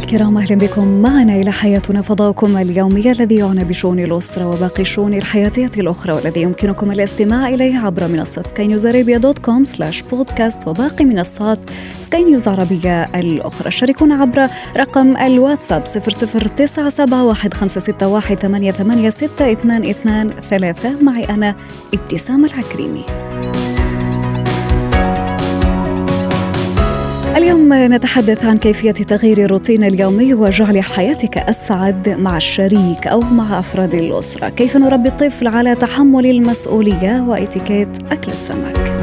الكرام أهلا بكم معنا إلى حياتنا فضاؤكم اليومي الذي يعنى بشؤون الأسرة وباقي الشؤون الحياتية الأخرى والذي يمكنكم الاستماع إليه عبر منصة Sky News Arabia dot com slash podcast وباقي منصات سكاي نيوز عربيه الأخرى. شاركونا عبر رقم الواتساب 00971 معي أنا ابتسام العكريمي. اليوم نتحدث عن كيفية تغيير الروتين اليومي وجعل حياتك أسعد مع الشريك أو مع أفراد الأسرة. كيف نربي الطفل على تحمل المسؤولية وإتيكيت أكل السمك؟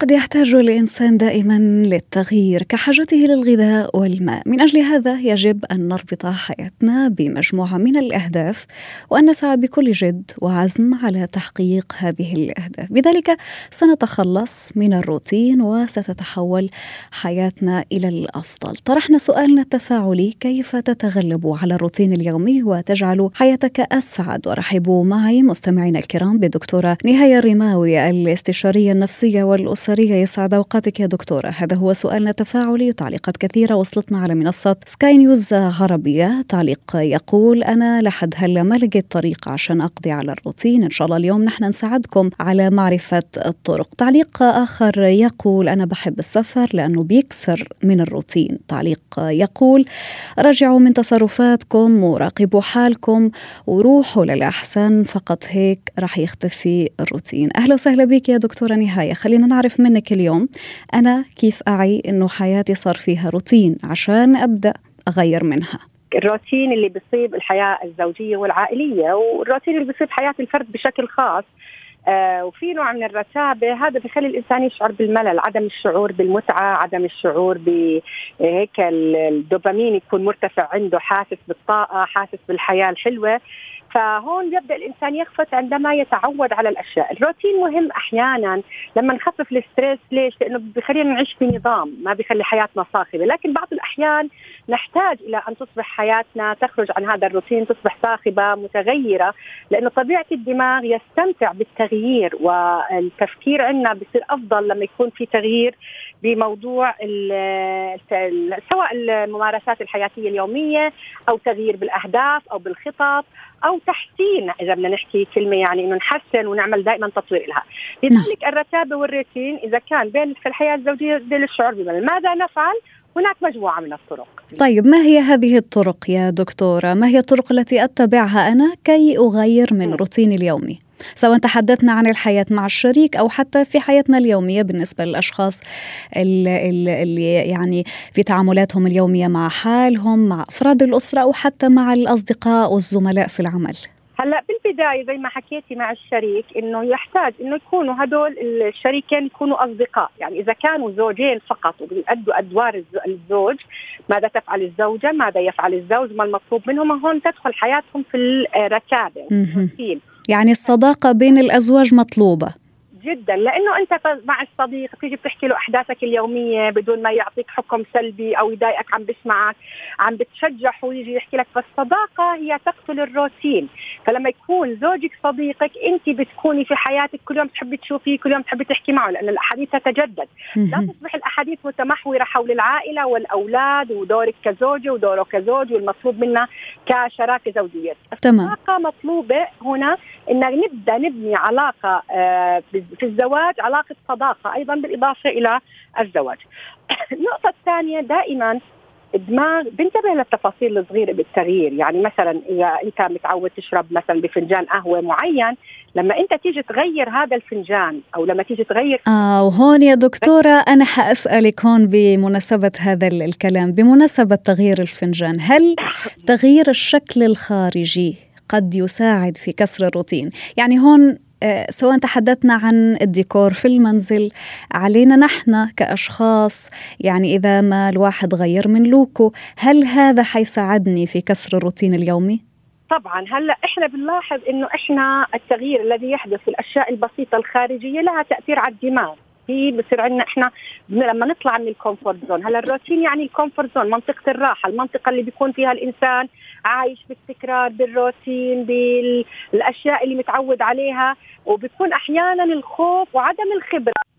قد يحتاج الإنسان دائما للتغيير كحاجته للغذاء والماء، من أجل هذا يجب أن نربط حياتنا بمجموعة من الأهداف وأن نسعى بكل جد وعزم على تحقيق هذه الأهداف، بذلك سنتخلص من الروتين وستتحول حياتنا إلى الأفضل. طرحنا سؤالنا التفاعلي كيف تتغلب على الروتين اليومي وتجعل حياتك أسعد؟ ورحبوا معي مستمعينا الكرام بالدكتوره نهاية الرماوي الاستشارية النفسية والأسرية البصرية يسعد أوقاتك يا دكتورة. هذا هو سؤالنا التفاعلي. وتعليقات كثيرة. وصلتنا على منصة سكاي نيوز عربية تعليق يقول أنا لحد هلا ما لقيت طريقة عشان أقضي على الروتين؟ إن شاء الله اليوم نحن نساعدكم على معرفة الطرق. تعليق آخر يقول أنا بحب السفر لأنه بيكسر من الروتين. تعليق يقول رجعوا من تصرفاتكم وراقبوا حالكم وروحوا للأحسن. فقط هيك راح يختفي الروتين. أهلا وسهلا بك يا دكتورة نهاية. خلينا نعرف منك اليوم. أنا كيف أعي إنه حياتي صار فيها روتين عشان أبدأ أغير منها؟ الروتين اللي بيصيب الحياة الزوجية والعائلية والروتين اللي بيصيب حياة الفرد بشكل خاص. آه وفي نوع من الرتابة هذا بخلي الإنسان يشعر بالملل عدم الشعور بالمتعة عدم الشعور بهيك الدوبامين يكون مرتفع عنده حاسس بالطاقة حاسس بالحياة الحلوة. فهون يبدأ الإنسان يخفت عندما يتعود على الأشياء، الروتين مهم أحيانا لما نخفف الستريس. ليش؟ لأنه بخلينا نعيش في نظام ما بيخلي حياتنا صاخبة، لكن بعض الأحيان نحتاج إلى أن تصبح حياتنا تخرج عن هذا الروتين تصبح صاخبة متغيرة لأنه طبيعة الدماغ يستمتع بالتغيير والتفكير عندنا بصير أفضل لما يكون في تغيير بموضوع سواء الممارسات الحياتية اليومية أو تغيير بالأهداف أو بالخطط أو تحسين إذا بدنا نحكي كلمة يعني إنه نحسن ونعمل دائما تطوير لها. لذلك الرتابة والروتين إذا كان بين في الحياة الزوجية بين الشعور بملل. ماذا نفعل؟ هناك مجموعة من الطرق. طيب ما هي هذه الطرق يا دكتورة؟ ما هي الطرق التي أتبعها أنا كي أغير من روتيني اليومي؟ سواء تحدثنا عن الحياة مع الشريك أو حتى في حياتنا اليومية بالنسبة للأشخاص اللي, يعني في تعاملاتهم اليومية مع حالهم مع أفراد الأسرة أو حتى مع الأصدقاء والزملاء في العمل هلأ بالبداية زي ما حكيتي مع الشريك إنه يحتاج إنه يكونوا هدول الشريكين يكونوا أصدقاء، يعني إذا كانوا زوجين فقط وبيأدوا أدوار الزوج، ماذا تفعل الزوجة؟ ماذا يفعل الزوج؟ ما المطلوب منهم؟ هون تدخل حياتهم في الركابة يعني الصداقة بين الأزواج مطلوبة. جدا لأنه أنت مع الصديق تيجي بتحكي له أحداثك اليومية بدون ما يعطيك حكم سلبي أو يضايقك عم بسمعك عم بتشجعه ويجي يحكي لك. فالصداقة هي تقتل الروتين. فلما يكون زوجك صديقك أنت بتكوني في حياتك كل يوم تحبي تشوفيه كل يوم تحبي تحكي معه لأن الأحاديث تتجدد. لا تصبح الأحاديث متمحورة حول العائلة والأولاد ودورك كزوجة ودوره كزوج والمطلوب منا كشراكة زوجية. الصداقة مطلوبة هنا ان نبدأ نبني علاقة آه في الزواج علاقة صداقة أيضا بالإضافة إلى الزواج. النقطه الثانية دائما الدماغ بينتبه للتفاصيل الصغيرة بالتغيير يعني مثلا إذا أنت متعود تشرب مثلا بفنجان قهوة معين لما أنت تيجي تغير هذا الفنجان أو لما تيجي تغير آه وهون يا دكتورة أنا حأسألك هون بمناسبة هذا الكلام بمناسبة تغيير الفنجان هل تغيير الشكل الخارجي قد يساعد في كسر الروتين يعني هون سواء تحدثنا عن الديكور في المنزل علينا نحن كأشخاص يعني إذا ما الواحد غير من look و هل هذا حيساعدني في كسر الروتين اليومي؟ طبعا هلأ إحنا بنلاحظ إنه إحنا التغيير الذي يحدث في الأشياء البسيطة الخارجية لها تأثير على الدماغ في بصير عندنا إحنا لما نطلع من ال comfort zone. هلا الروتين يعني ال comfort zone منطقة الراحة المنطقة اللي بيكون فيها الإنسان عايش بالتكرار بالروتين بالأشياء اللي متعود عليها وبيكون أحيانا الخوف وعدم الخبرة.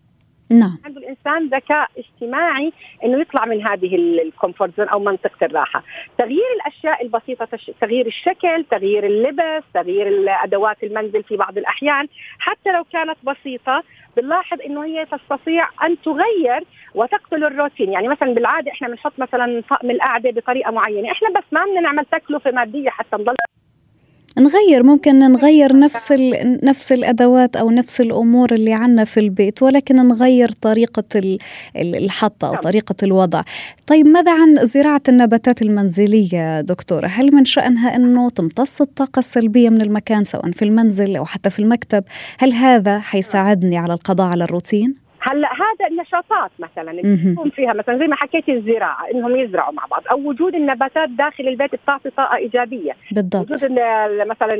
نعم. عنده الإنسان ذكاء اجتماعي إنه يطلع من هذه ال comfort zone أو منطقة الراحة، تغيير الأشياء البسيطة تغيير الشكل، تغيير اللبس، تغيير ادوات المنزل في بعض الأحيان، حتى لو كانت بسيطة بنلاحظ إنه هي تستطيع أن تغير وتقتل الروتين، يعني مثلا بالعادة إحنا بنحط مثلا طقم القعدة بطريقة معينة، إحنا بس ما بدنا نعمل تكلفه مادية حتى نضل نغير ممكن نغير نفس نفس الأدوات أو نفس الأمور اللي عنا في البيت ولكن نغير طريقة الحطه أو نعم. طريقة الوضع. طيب ماذا عن زراعة النباتات المنزلية دكتورة؟ هل من شأنها أنه تمتص الطاقة السلبية من المكان سواء في المنزل أو حتى في المكتب؟ هل هذا حيساعدني على القضاء على الروتين؟ هلأ هذا النشاطات مثلا اللي يكون فيها مثلا زي ما حكيتي الزراعة إنهم يزرعوا مع بعض أو وجود النباتات داخل البيت بتعطي طاقة إيجابية. بالضبط. وجود مثلا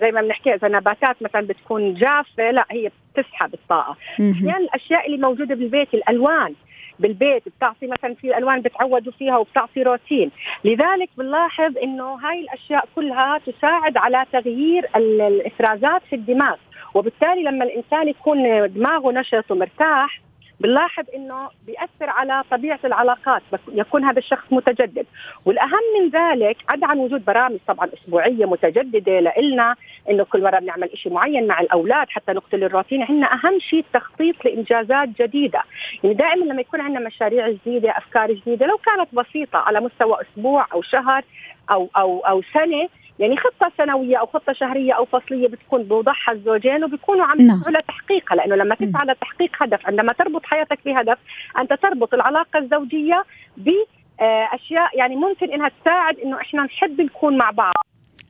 زي ما بنحكي إذا نباتات مثلا بتكون جافة لا هي بتسحب الطاقة. أحيانا الأشياء اللي موجودة بالبيت الألوان بالبيت بتعطي مثلا في ألوان بتعودوا فيها وبتعطي روتين. لذلك بنلاحظ إنه هاي الأشياء كلها تساعد على تغيير الإفرازات في الدماغ. وبالتالي لما الإنسان يكون دماغه نشط ومرتاح بنلاحظ إنه بيأثر على طبيعة العلاقات يكون هذا الشخص متجدد. والأهم من ذلك عدا عن وجود برامج طبعا أسبوعية متجددة لنا إنه كل مرة بنعمل شيء معين مع الأولاد حتى نقتل الروتين. عندنا أهم شيء التخطيط لإنجازات جديدة. يعني دائما لما يكون عندنا مشاريع جديدة أفكار جديدة لو كانت بسيطة على مستوى أسبوع أو شهر أو أو أو سنة يعني خطة سنوية أو خطة شهرية أو فصلية بتكون بوضعها الزوجين وبيكونوا عم نعم. يسعوا لتحقيقها لأنه لما تسعى لتحقيق هدف عندما تربط حياتك بهدف أنت تربط العلاقة الزوجية بأشياء يعني ممكن إنها تساعد إنه إحنا نحب نكون مع بعض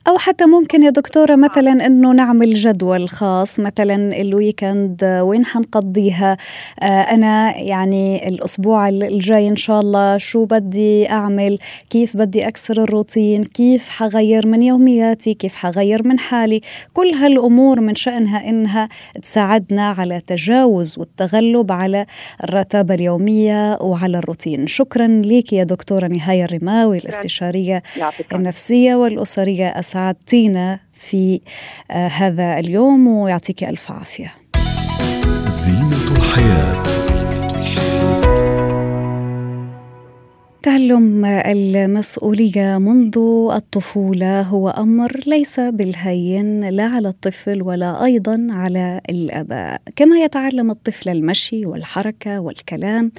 أو حتى ممكن يا دكتورة مثلا أنه نعمل جدول خاص مثلا الويكند وين حنقضيها؟ آه أنا يعني الأسبوع الجاي إن شاء الله شو بدي أعمل؟ كيف بدي أكسر الروتين؟ كيف حغير من يومياتي؟ كيف حغير من حالي؟ كل هالأمور من شأنها إنها تساعدنا على تجاوز والتغلب على الرتابة اليومية وعلى الروتين. شكرا لك يا دكتورة نهاية الرماوي الاستشارية النفسية والأسرية. أسعدتينا في آه، هذا اليوم ويعطيك ألف عافية. زينة الحياة. تعلم المسؤولية منذ الطفولة هو أمر ليس بالهين لا على الطفل ولا أيضا على الآباء. كما يتعلم الطفل المشي والحركة والكلام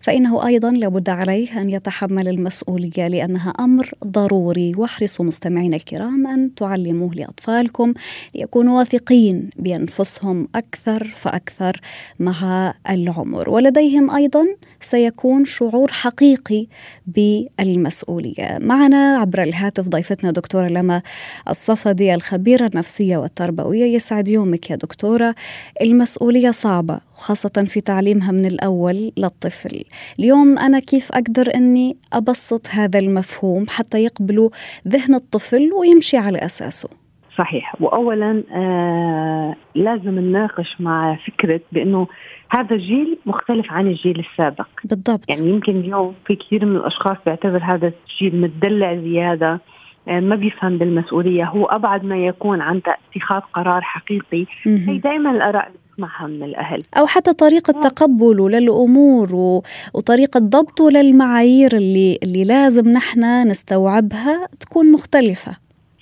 فإنه أيضا لابد عليه أن يتحمل المسؤولية لأنها أمر ضروري. واحرصوا مستمعينا الكرام أن تعلموه لأطفالكم ليكونوا واثقين بأنفسهم أكثر فأكثر مع العمر. ولديهم أيضا سيكون شعور حقيقي بالمسؤولية. معنا عبر الهاتف ضيفتنا دكتورة لما الصفدي الخبيرة النفسية والتربوية يسعد يومك يا دكتورة. المسؤولية صعبة وخاصة في تعليمها من الأول للطفل. اليوم أنا كيف أقدر أني أبسط هذا المفهوم حتى يقبلوا ذهن الطفل ويمشي على أساسه؟ صحيح. واولا آه لازم نناقش مع فكرة بأنه هذا الجيل مختلف عن الجيل السابق. بالضبط. يعني يمكن اليوم في كثير من الأشخاص بيعتبر هذا الجيل متدلع زيادة آه ما بيفهم بالمسؤولية. هو أبعد ما يكون عن اتخاذ قرار حقيقي. هي دائما الآراء اللي من الأهل. أو حتى طريقة تقبله للأمور و... وطريقة ضبطه للمعايير اللي اللي لازم نحن نستوعبها تكون مختلفة.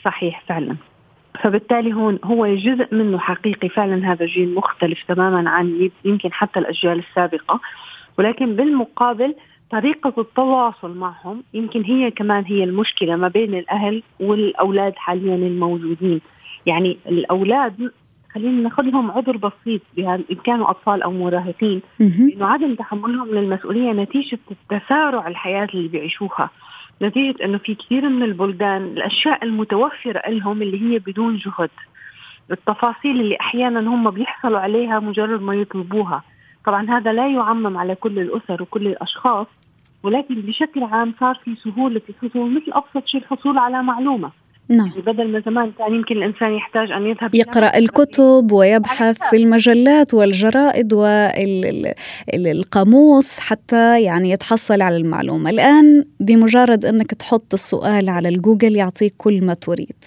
صحيح فعلا. فبالتالي هون هو جزء منه حقيقي فعلا هذا الجيل مختلف تماما عن يمكن حتى الأجيال السابقة. ولكن بالمقابل طريقة التواصل معهم يمكن هي كمان هي المشكلة ما بين الأهل والأولاد حاليا الموجودين. يعني الأولاد خلينا ناخذ لهم عذر بسيط إن كانوا أطفال أو مراهقين. إنه عدم تحملهم للمسؤولية نتيجة التسارع الحياة اللي بيعيشوها. نتيجة أنه في كثير من البلدان الأشياء المتوفرة لهم اللي هي بدون جهد. التفاصيل اللي أحيانا هم بيحصلوا عليها مجرد ما يطلبوها. طبعا هذا لا يعمم على كل الأسر وكل الأشخاص ولكن بشكل عام صار في سهولة الحصول مثل أبسط شيء الحصول على معلومة. نعم. يعني بدل ما زمان كان يمكن الإنسان يحتاج أن يذهب يقرأ الكتب ويبحث في المجلات والجرائد والقاموس حتى يعني يتحصل على المعلومة. الآن بمجرد أنك تحط السؤال على الجوجل يعطيك كل ما تريد.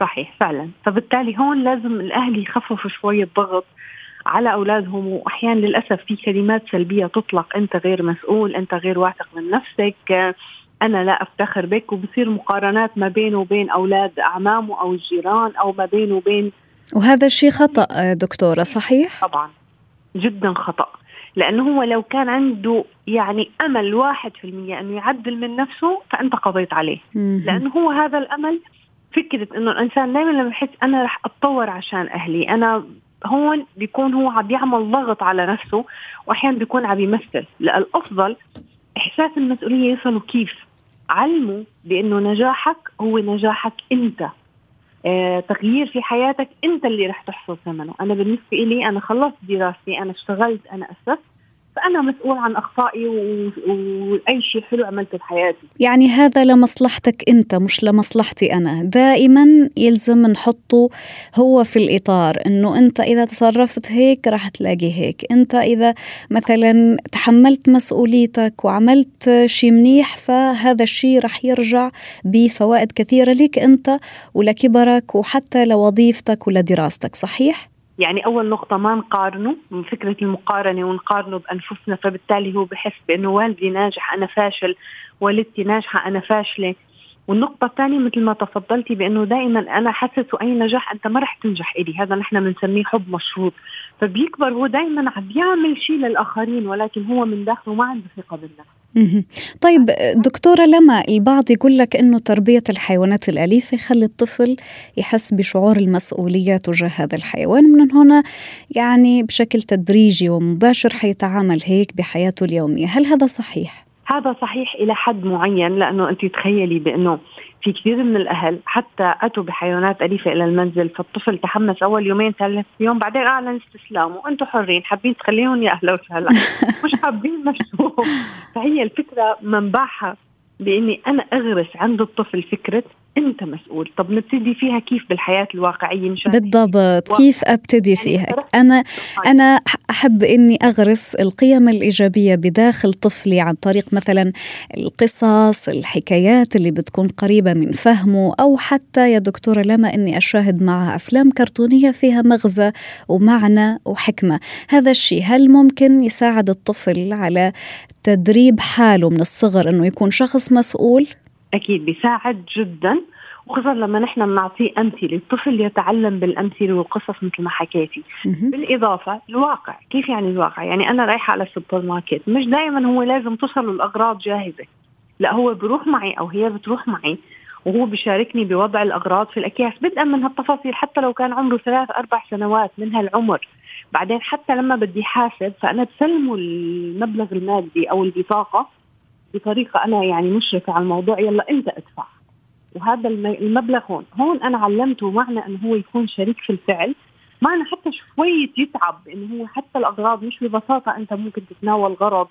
صحيح فعلا. فبالتالي هون لازم الأهل يخففوا شوية ضغط على أولادهم واحيانا للأسف في كلمات سلبية تطلق أنت غير مسؤول أنت غير واثق من نفسك. أنا لا أفتخر بك وبصير مقارنات ما بينه وبين أولاد اعمامه أو الجيران أو ما بينه وبين وهذا الشيء خطأ دكتورة صحيح؟ طبعا جدا خطأ. لأنه هو لو كان عنده يعني أمل واحد في المية أنه يعدل من نفسه فأنت قضيت عليه. لأنه هو هذا الأمل فكرة إنه الإنسان دائما لما يحس أنا رح أتطور عشان أهلي أنا هون بيكون هو عم يعمل ضغط على نفسه واحيانا بيكون عم يمثل. لا الأفضل إحساس المسؤولية يصلوا كيف؟ علموا بأنه نجاحك هو نجاحك أنت. آه، تغيير في حياتك أنت اللي رح تحصل ثمنه. أنا بالنسبة لي أنا خلصت دراستي أنا اشتغلت أنا أسست. فأنا مسؤول عن أخطائي وأي شيء حلو عملته بحياتي يعني هذا لمصلحتك أنت مش لمصلحتي أنا. دائما يلزم نحطه هو في الإطار أنه أنت إذا تصرفت هيك راح تلاقي هيك. أنت إذا مثلا تحملت مسؤوليتك وعملت شيء منيح فهذا الشيء راح يرجع بفوائد كثيرة لك أنت ولكبرك وحتى لوظيفتك ولدراستك صحيح؟ يعني أول نقطة ما نقارنه من فكرة المقارنة ونقارنه بأنفسنا فبالتالي هو بحس بأنه والدي ناجح أنا فاشل والدتي ناجحة أنا فاشلة. والنقطة الثانية مثل ما تفضلتي بأنه دائما أنا حاسس أي نجاح أنت ما رح تنجح إلي. هذا نحن بنسميه حب مشروط. فبيكبر هو دائما عم يعمل شيء للآخرين ولكن هو من داخله ما عنده ثقة بالنفس. طيب دكتورة لما البعض يقول لك أنه تربية الحيوانات الأليفة يخلي الطفل يحس بشعور المسؤولية تجاه هذا الحيوان من هنا يعني بشكل تدريجي ومباشر حيتعامل هيك بحياته اليومية هل هذا صحيح؟ هذا صحيح إلى حد معين لأنه أنت تخيلي بأنه في كثير من الأهل حتى أتوا بحيوانات أليفة إلى المنزل فالطفل تحمس أول يومين ثلاث يوم بعدين اعلن استسلامه وأنتم حرين حابين تخليهم يا أهلا وسهلا مش حابين مشوهم فهي الفكرة منبعها بإني أنا أغرس عند الطفل فكرة أنت مسؤول. طب نبتدي فيها كيف بالحياة الواقعية؟ مشان بالضبط. و... كيف أبتدي يعني فيها؟ أنا أنا أحب إني أغرس القيم الإيجابية بداخل طفلي عن طريق مثلا القصص الحكايات اللي بتكون قريبة من فهمه أو حتى يا دكتورة لما إني أشاهد معها أفلام كرتونية فيها مغزى ومعنى وحكمة. هذا الشيء هل ممكن يساعد الطفل على تدريب حاله من الصغر إنه يكون شخص مسؤول؟ أكيد بيساعد جدا وخصوصا لما نحن بنعطيه أمثلة الطفل يتعلم بالأمثلة والقصص مثل ما حكيتي. بالإضافة الواقع كيف يعني الواقع؟ يعني أنا رايحة على السوبر ماركت مش دائما هو لازم توصل الاغراض جاهزة. لا هو بروح معي أو هي بتروح معي وهو بيشاركني بوضع الأغراض في الأكياس. بدءا من هالتفاصيل حتى لو كان عمره ثلاث أربع سنوات من هالعمر. بعدين حتى لما بدي حاسب فأنا بسلمه المبلغ المادي أو البطاقة بطريقة أنا يعني مشرفة على الموضوع يلا أنت ادفع. وهذا المبلغ هون هون أنا علمته معنى إنه هو يكون شريك في الفعل. معنى حتى شوية يتعب إنه هو حتى الأغراض مش ببساطة أنت ممكن تتناول غرض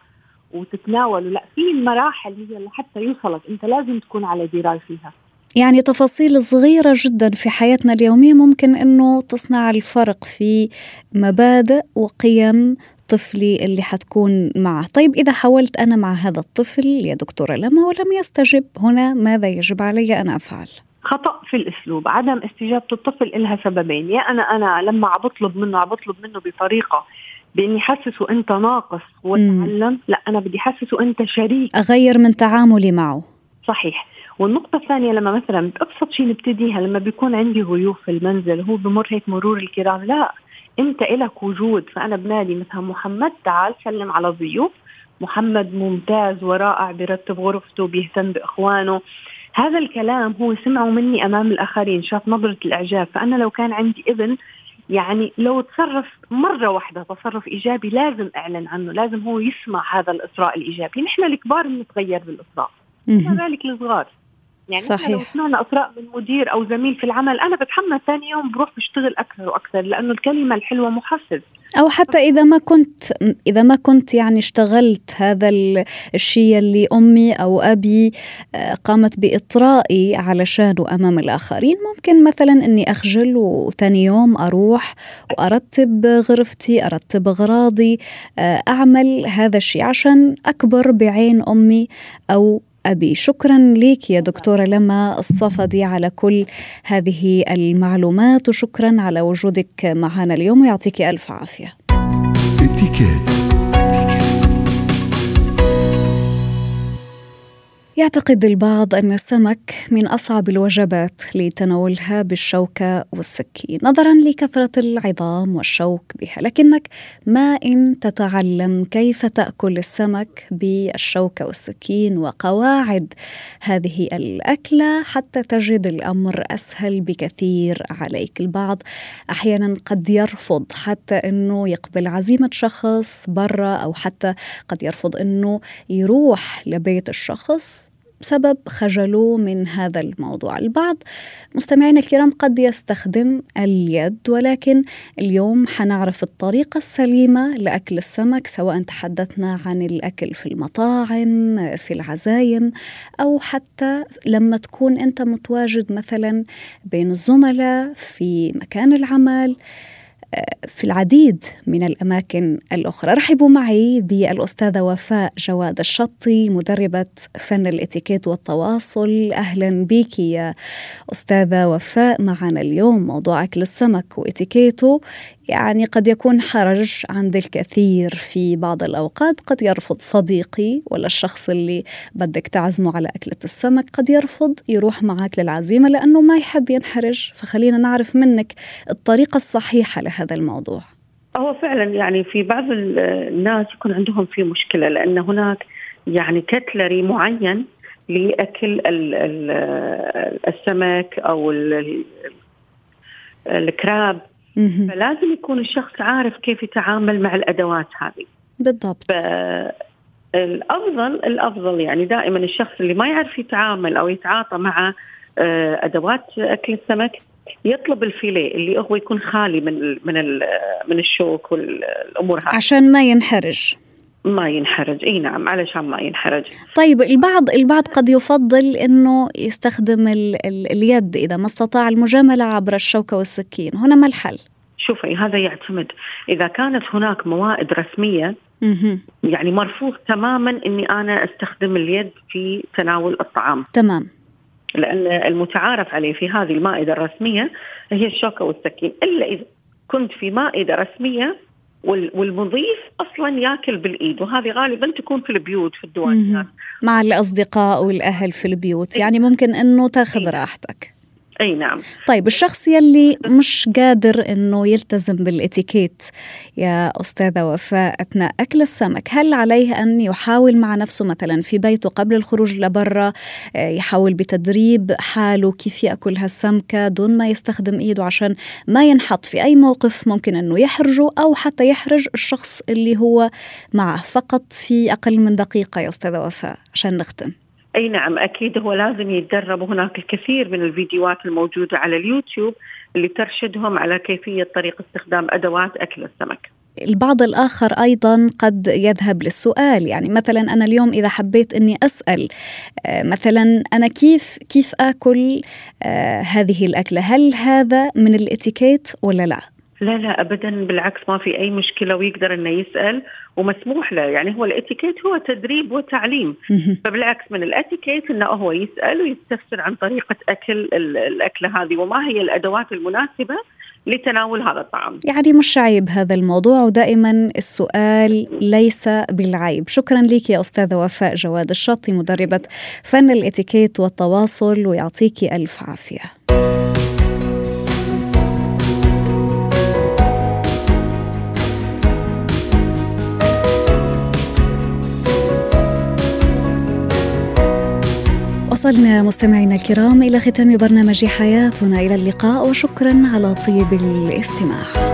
وتتناوله لا في مراحل هي لحتى يوصلك. أنت لازم تكون على دراية فيها. يعني تفاصيل صغيرة جدا في حياتنا اليومية ممكن أنه تصنع الفرق في مبادئ وقيم طفلي اللي حتكون معه. طيب إذا حاولت أنا مع هذا الطفل يا دكتورة لما ولم يستجب هنا ماذا يجب علي أن أفعل؟ خطأ في الأسلوب عدم استجابة الطفل لها سببين يا أنا أنا لما عم بطلب منه عم بطلب منه بطريقة بإني حسسه أنت ناقص وتعلم لا أنا بدي حسسه أنت شريك. أغير من تعاملي معه. صحيح. والنقطة الثانية لما مثلا بأبسط شيء نبتديها لما بيكون عندي ضيوف في المنزل هو بمر هيك مرور الكرام لا. انت إلك وجود فأنا بنادي مثلا محمد تعال سلم على ضيوف. محمد ممتاز ورائع برتب غرفته بيهتم بإخوانه. هذا الكلام هو سمعه مني أمام الآخرين شاف نظرة الإعجاب. فأنا لو كان عندي ابن يعني لو تصرف مرة واحدة تصرف إيجابي لازم أعلن عنه لازم هو يسمع هذا الإسراء الإيجابي. نحن الكبار بنتغير بالإسراء ما ذلك الصغار. يعني صحيح. لو سمعنا اطراء من مدير أو زميل في العمل أنا بتحمس ثاني يوم بروح بشتغل أكثر وأكثر لأنه الكلمة الحلوة محفز أو حتى إذا ما كنت إذا ما كنت يعني اشتغلت هذا الشيء اللي أمي أو أبي آه، قامت بإطرائي علشانه امام الآخرين ممكن مثلا إني أخجل وثاني يوم أروح وأرتب غرفتي أرتب أغراضي آه، أعمل هذا الشيء عشان أكبر بعين أمي أو أبي. شكرا لك يا دكتورة لما الصفدي على كل هذه المعلومات وشكرا على وجودك معنا اليوم ويعطيك ألف عافية. يعتقد البعض أن السمك من أصعب الوجبات لتناولها بالشوكة والسكين نظرا لكثرة العظام والشوك بها لكنك ما إن تتعلم كيف تأكل السمك بالشوكة والسكين وقواعد هذه الأكلة حتى تجد الأمر أسهل بكثير عليك. البعض أحيانا قد يرفض حتى أنه يقبل عزيمة شخص برا أو حتى قد يرفض أنه يروح لبيت الشخص بسبب خجله من هذا الموضوع. البعض مستمعينا الكرام قد يستخدم اليد ولكن اليوم حنعرف الطريقة السليمة لأكل السمك سواء تحدثنا عن الأكل في المطاعم في العزايم أو حتى لما تكون أنت متواجد مثلا بين الزملاء في مكان العمل. في العديد من الأماكن الأخرى. رحبوا معي بالأستاذة وفاء جواد الشطي مدربة فن الإتيكيت والتواصل. أهلا بك يا أستاذة وفاء. معنا اليوم موضوع أكل السمك وإتيكيته. يعني قد يكون حرج عند الكثير في بعض الأوقات. قد يرفض صديقي ولا الشخص اللي بدك تعزمه على أكلة السمك. قد يرفض يروح معك للعزيمة لأنه ما يحب ينحرج. فخلينا نعرف منك الطريقة الصحيحة لهذا الموضوع. هو فعلا يعني في بعض الناس يكون عندهم في مشكلة لأن هناك يعني كتلري معين لأكل السمك أو الكراب. فلازم يكون الشخص عارف كيف يتعامل مع الأدوات هذه. بالضبط. الافضل الأفضل يعني دائما الشخص اللي ما يعرف يتعامل أو يتعاطى مع آه، أدوات أكل السمك يطلب الفيليه اللي هو يكون خالي من من من الشوك والأمور هذه. عشان ما ينحرج. ما ينحرج. إي نعم علشان ما ينحرج. طيب البعض البعض قد يفضل إنه يستخدم ال ال اليد إذا ما استطاع المجاملة عبر الشوكة والسكين. هنا ما الحل؟ شوفي هذا يعتمد. إذا كانت هناك موائد رسمية يعني مرفوض تماما إني أنا أستخدم اليد في تناول الطعام. تمام. لأن المتعارف عليه في هذه المائدة الرسمية هي الشوكة والسكين. إلا إذا كنت في مائدة رسمية والمضيف أصلا ياكل بالإيد وهذه غالبا تكون في البيوت في الديوانيات مع الأصدقاء والأهل في البيوت. يعني ممكن إنه تاخذ راحتك. أي نعم. طيب الشخص يلي مش قادر إنه يلتزم بالإتيكيت يا أستاذة وفاء أثناء أكل السمك هل عليه أن يحاول مع نفسه مثلا في بيته قبل الخروج لبرا آه، يحاول بتدريب حاله كيف يأكل هالسمكة دون ما يستخدم إيده عشان ما ينحط في أي موقف ممكن إنه يحرجه أو حتى يحرج الشخص اللي هو معه فقط في أقل من دقيقة يا أستاذة وفاء عشان نختم. أي نعم أكيد هو لازم يتدرب وهناك الكثير من الفيديوهات الموجودة على اليوتيوب اللي ترشدهم على كيفية طريقة استخدام أدوات أكل السمك. البعض الآخر أيضا قد يذهب للسؤال يعني مثلا أنا اليوم إذا حبيت أني أسأل آه، مثلا أنا كيف كيف آكل آه، هذه الأكلة هل هذا من الإتيكيت ولا لا؟ لا لا ابدا بالعكس ما في أي مشكلة ويقدر إنه يسأل ومسموح له. يعني هو الاتيكيت هو تدريب وتعليم. فبالعكس من الاتيكيت إنه هو يسأل ويستفسر عن طريقة أكل الأكلة هذه. وما هي الأدوات المناسبة لتناول هذا الطعام يعني مش عيب هذا الموضوع. ودائما السؤال ليس بالعيب. شكرا لك يا أستاذة وفاء جواد الشطي مدربة فن الإتيكيت والتواصل ويعطيك ألف عافية. وصلنا مستمعينا الكرام إلى ختام برنامج حياتنا. إلى اللقاء وشكرا على طيب الاستماع.